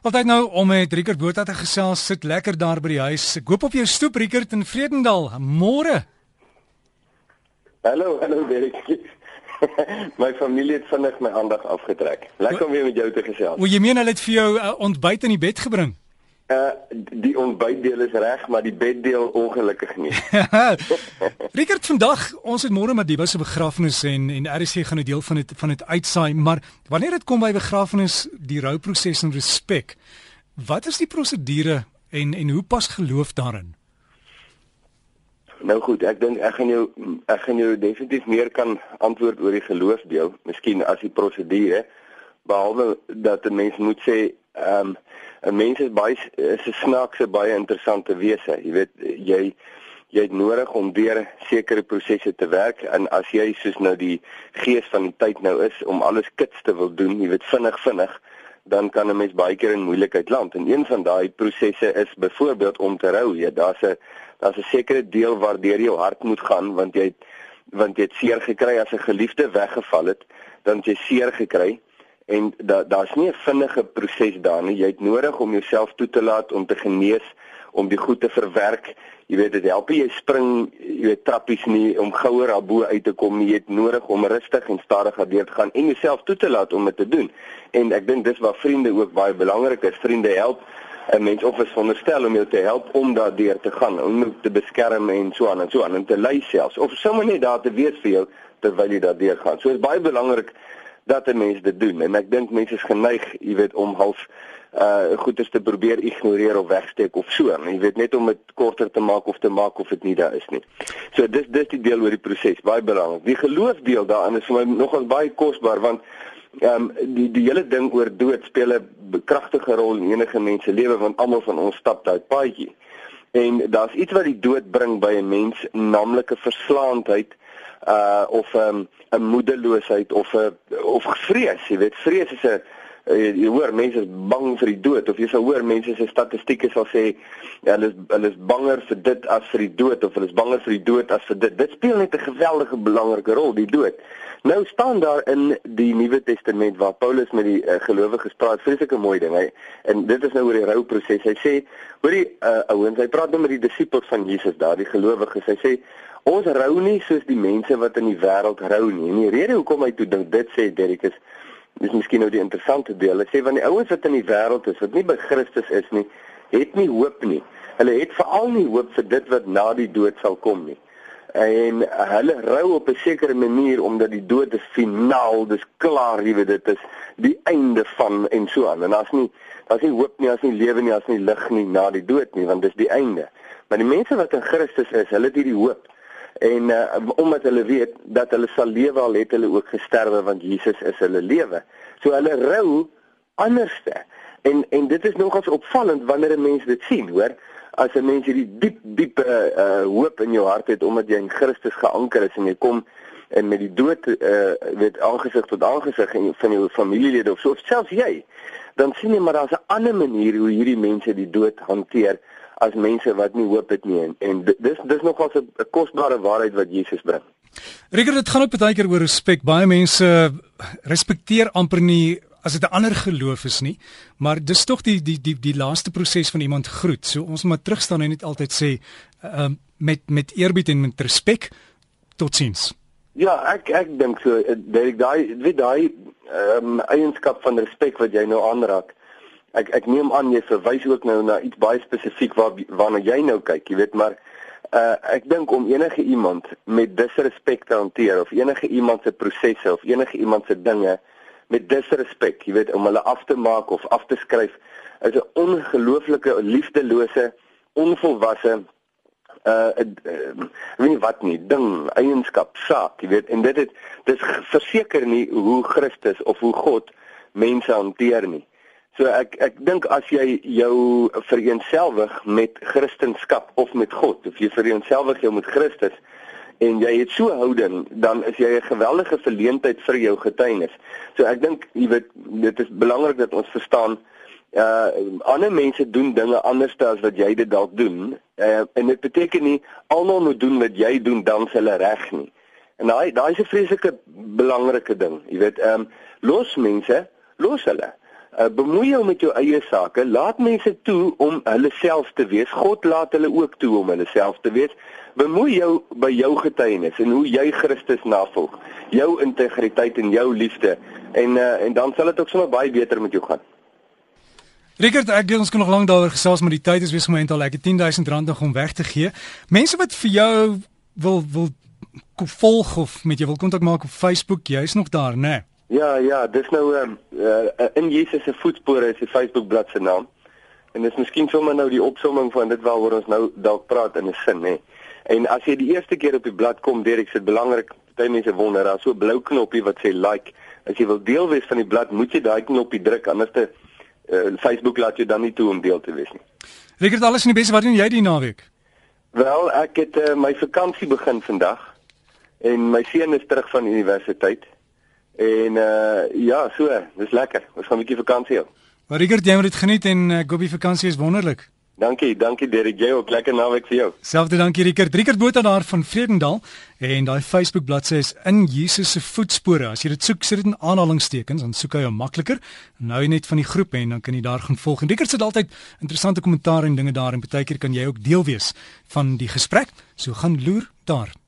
Altyd nou om met Rickert Botha te gesels, sit lekker daar by die huis. Ek hoop op jou stoep Rickert in Vredendal. Môre. Hallo, hallo Derek. my familie het vinnig my aandag afgetrek. Lekker om weer met jou te gesels. O, jy meen hulle het vir jou uh, ontbyt in die bed gebring? Uh die ontbytdeel is reg, maar die beddeel ongelukkig nie. Rickert, vandag ons het môre Madiba se begrafnis en en RC gaan 'n deel van dit van dit uitsaai, maar wanneer dit kom by begrafnis, die rouproses en respek, wat is die prosedure en en hoe pas geloof daarin? Nou goed, ek dink ek gaan jou ek gaan jou definitief meer kan antwoord oor die geloofdeel, miskien as die prosedure behalwe dat 'n mens moet sê ehm um, 'n mens is baie is 'n snaakse baie interessante wese. Jy weet jy jy het nodig om deur sekere prosesse te werk en as jy soos nou die gees van die tyd nou is om alles kits te wil doen, jy weet vinnig vinnig, dan kan 'n mens baie keer in moeilikheid land. En een van daai prosesse is byvoorbeeld om te rou. Jy daar's 'n daar's 'n sekere deel waardeur jou hart moet gaan want jy want jy het seer gekry as 'n geliefde weggeval het, dan jy seer gekry en da daar's nie 'n vinnige proses daar nie. Jy het nodig om jouself toe te laat om te genees, om die goed te verwerk. Jy weet dit help jy spring, jy weet trappies nie om gouer daarbo uit te kom nie. Jy het nodig om rustig en stadig deur te gaan en jouself toe te laat om dit te doen. En ek dink dis waar vriende ook baie belangrik is. Vriende help 'n mens of is veronderstel om jou te help om daardeur te gaan, om jou te beskerm en so aan en so aan en te lei selfs of sommer net daar te wees vir jou terwyl jy daardeur gaan. So is baie belangrik dat 'n mens dit doen en ek dink mense is geneig, jy weet, om half uh goedes te probeer ignoreer of wegsteek of so. Jy weet net om dit korter te maak of te maak of dit nie daar is nie. So dis dis die deel oor die proses, baie belangrik. Die geloofdeel daarin is vir my nogal baie kosbaar want ehm um, die die hele ding oor dood speel 'n kragtige rol in enige mens se lewe want almal van ons stap daai paadjie. En daar's iets wat die dood bring by 'n mens, naamlik 'n verslaandheid uh of 'n um, moedeloosheid of 'n of vrees, jy weet, vrees is 'n jy, jy hoor mense is bang vir die dood of jy sal hoor mense se statistieke sal sê ja, hulle is hulle is banger vir dit as vir die dood of hulle is banger vir die dood as vir dit. Dit speel net 'n geweldige belangrike rol, die dood. Nou staan daar in die Nuwe Testament waar Paulus met die uh, gelowiges praat, vreeslike mooi ding. Hy en dit is nou oor die rouproses. Hy sê, hoorie uh, ouens, hy praat nou met die disippels van Jesus daar, die gelowiges. Hy sê Ons rou nie soos die mense wat in die wêreld rou nie. En die rede hoekom hy toe dink dit sê Derek is dis miskien nou die interessante deel. Hy sê van die ouens wat in die wêreld is wat nie by Christus is nie, het nie hoop nie. Hulle het veral nie hoop vir dit wat na die dood sal kom nie. En hulle rou op 'n sekere manier omdat die dood is finaal, dis klaar, jy weet dit is die einde van en so aan. En daar's nie daar's nie hoop nie, daar's nie lewe nie, daar's nie lig nie na die dood nie, want dis die einde. Maar die mense wat in Christus is, hulle het hierdie hoop en uh, omdat hulle weet dat hulle sal lewe al het hulle ook gesterwe want Jesus is hulle lewe. So hulle rou anderste. En en dit is nogals opvallend wanneer 'n mens dit sien, hoor, as 'n mens hierdie diep diep uh hoop in jou hart het omdat jy in Christus geanker is en jy kom en met die dood uh weet aangesig tot aangesig en van jou familielede of so of selfs jy, dan sien jy maar daar's 'n ander manier hoe hierdie mense die dood hanteer as mense wat nie hoop het nie en, en dis dis nogals 'n kosbare waarheid wat Jesus bring. Rieker dit gaan ook baie keer oor respek. Baie mense respekteer amper nie as dit 'n ander geloof is nie, maar dis tog die die die die laaste proses van iemand groet. So ons moet terug staan en net altyd sê ehm uh, met met eerbied en met respek totsiens. Ja, ek ek dink so dat daai weet daai ehm um, eienskap van respek wat jy nou aanraak ek ek neem aan jy verwys ook nou na iets baie spesifiek waar waarna jy nou kyk, jy weet maar uh ek dink om enige iemand met disrespek te hanteer of enige iemand se prosesse of enige iemand se dinge met disrespek, jy weet om hulle af te maak of af te skryf is 'n ongelooflike liefdelose, onvolwasse uh ek weet nie wat nie, ding, eienskap, saak, jy weet en dit het dis verseker nie hoe Christus of hoe God mense hanteer nie. So ek ek dink as jy jou vereenselwig met Christendom of met God, of jy vereenselwig jou met Christus en jy het so houding, dan is jy 'n geweldige verleentheid vir jou getuienis. So ek dink jy weet dit is belangrik dat ons verstaan uh ander mense doen dinge anders as wat jy dit dalk doen. Uh en dit beteken nie almal moet doen wat jy doen dan s hulle reg nie. En daai daai is 'n vreeslike belangrike ding. Jy weet, ehm um, los mense, los hulle Uh, bemoei jou met jou eie sake. Laat mense toe om hulle self te wees. God laat hulle ook toe om hulle self te wees. Bemoei jou by jou getuienis en hoe jy Christus navolg. Jou integriteit en jou liefde en uh, en dan sal dit ook sommer baie beter met jou gaan. Rickert, ek dink ons kan nog lank daaroor gesels, maar die tyd is besig om eintlik ek het 10000 rand nog om weg te gee. Mense wat vir jou wil wil volg of met jou wil kontak maak op Facebook, jy's nog daar, né? Nee? Ja, ja, dis nou um, uh, in Jesus se voetspore is die Facebook bladsy se naam. En dis miskien sommer nou die opsomming van dit waaroor ons nou dalk praat in 'n sin, hè. En as jy die eerste keer op die blad kom, Derek, is dit belangrik, baie mense wonder, daar's so 'n blou knoppie wat sê like. As jy wil deel wees van die blad, moet jy daai knoppie druk, anders te uh, Facebook laat jou dan nie toe om deel te wees nie. Rickert, alles in die beste, wat doen jy die naweek? Wel, ek het uh, my vakansie begin vandag en my seun is terug van universiteit. En uh ja, so, dis lekker. Ons gaan 'n bietjie vakansie hou. Maar Rigert, jy moet dit geniet en uh, Gobi vakansie is wonderlik. Dankie, dankie Derek. Jy ook lekker naweek vir jou. Selfde dankie Rigert. Rigert Botha daar van Vredendal en daai Facebook bladsy is in Jesus se voetspore. As jy dit soek, sit dit in aanhalingstekens, dan soek hy jou makliker. Nou net van die groep en dan kan jy daar gaan volg. En Rigert sit altyd interessante kommentaar en dinge daar en baie keer kan jy ook deel wees van die gesprek. So gaan loer daar.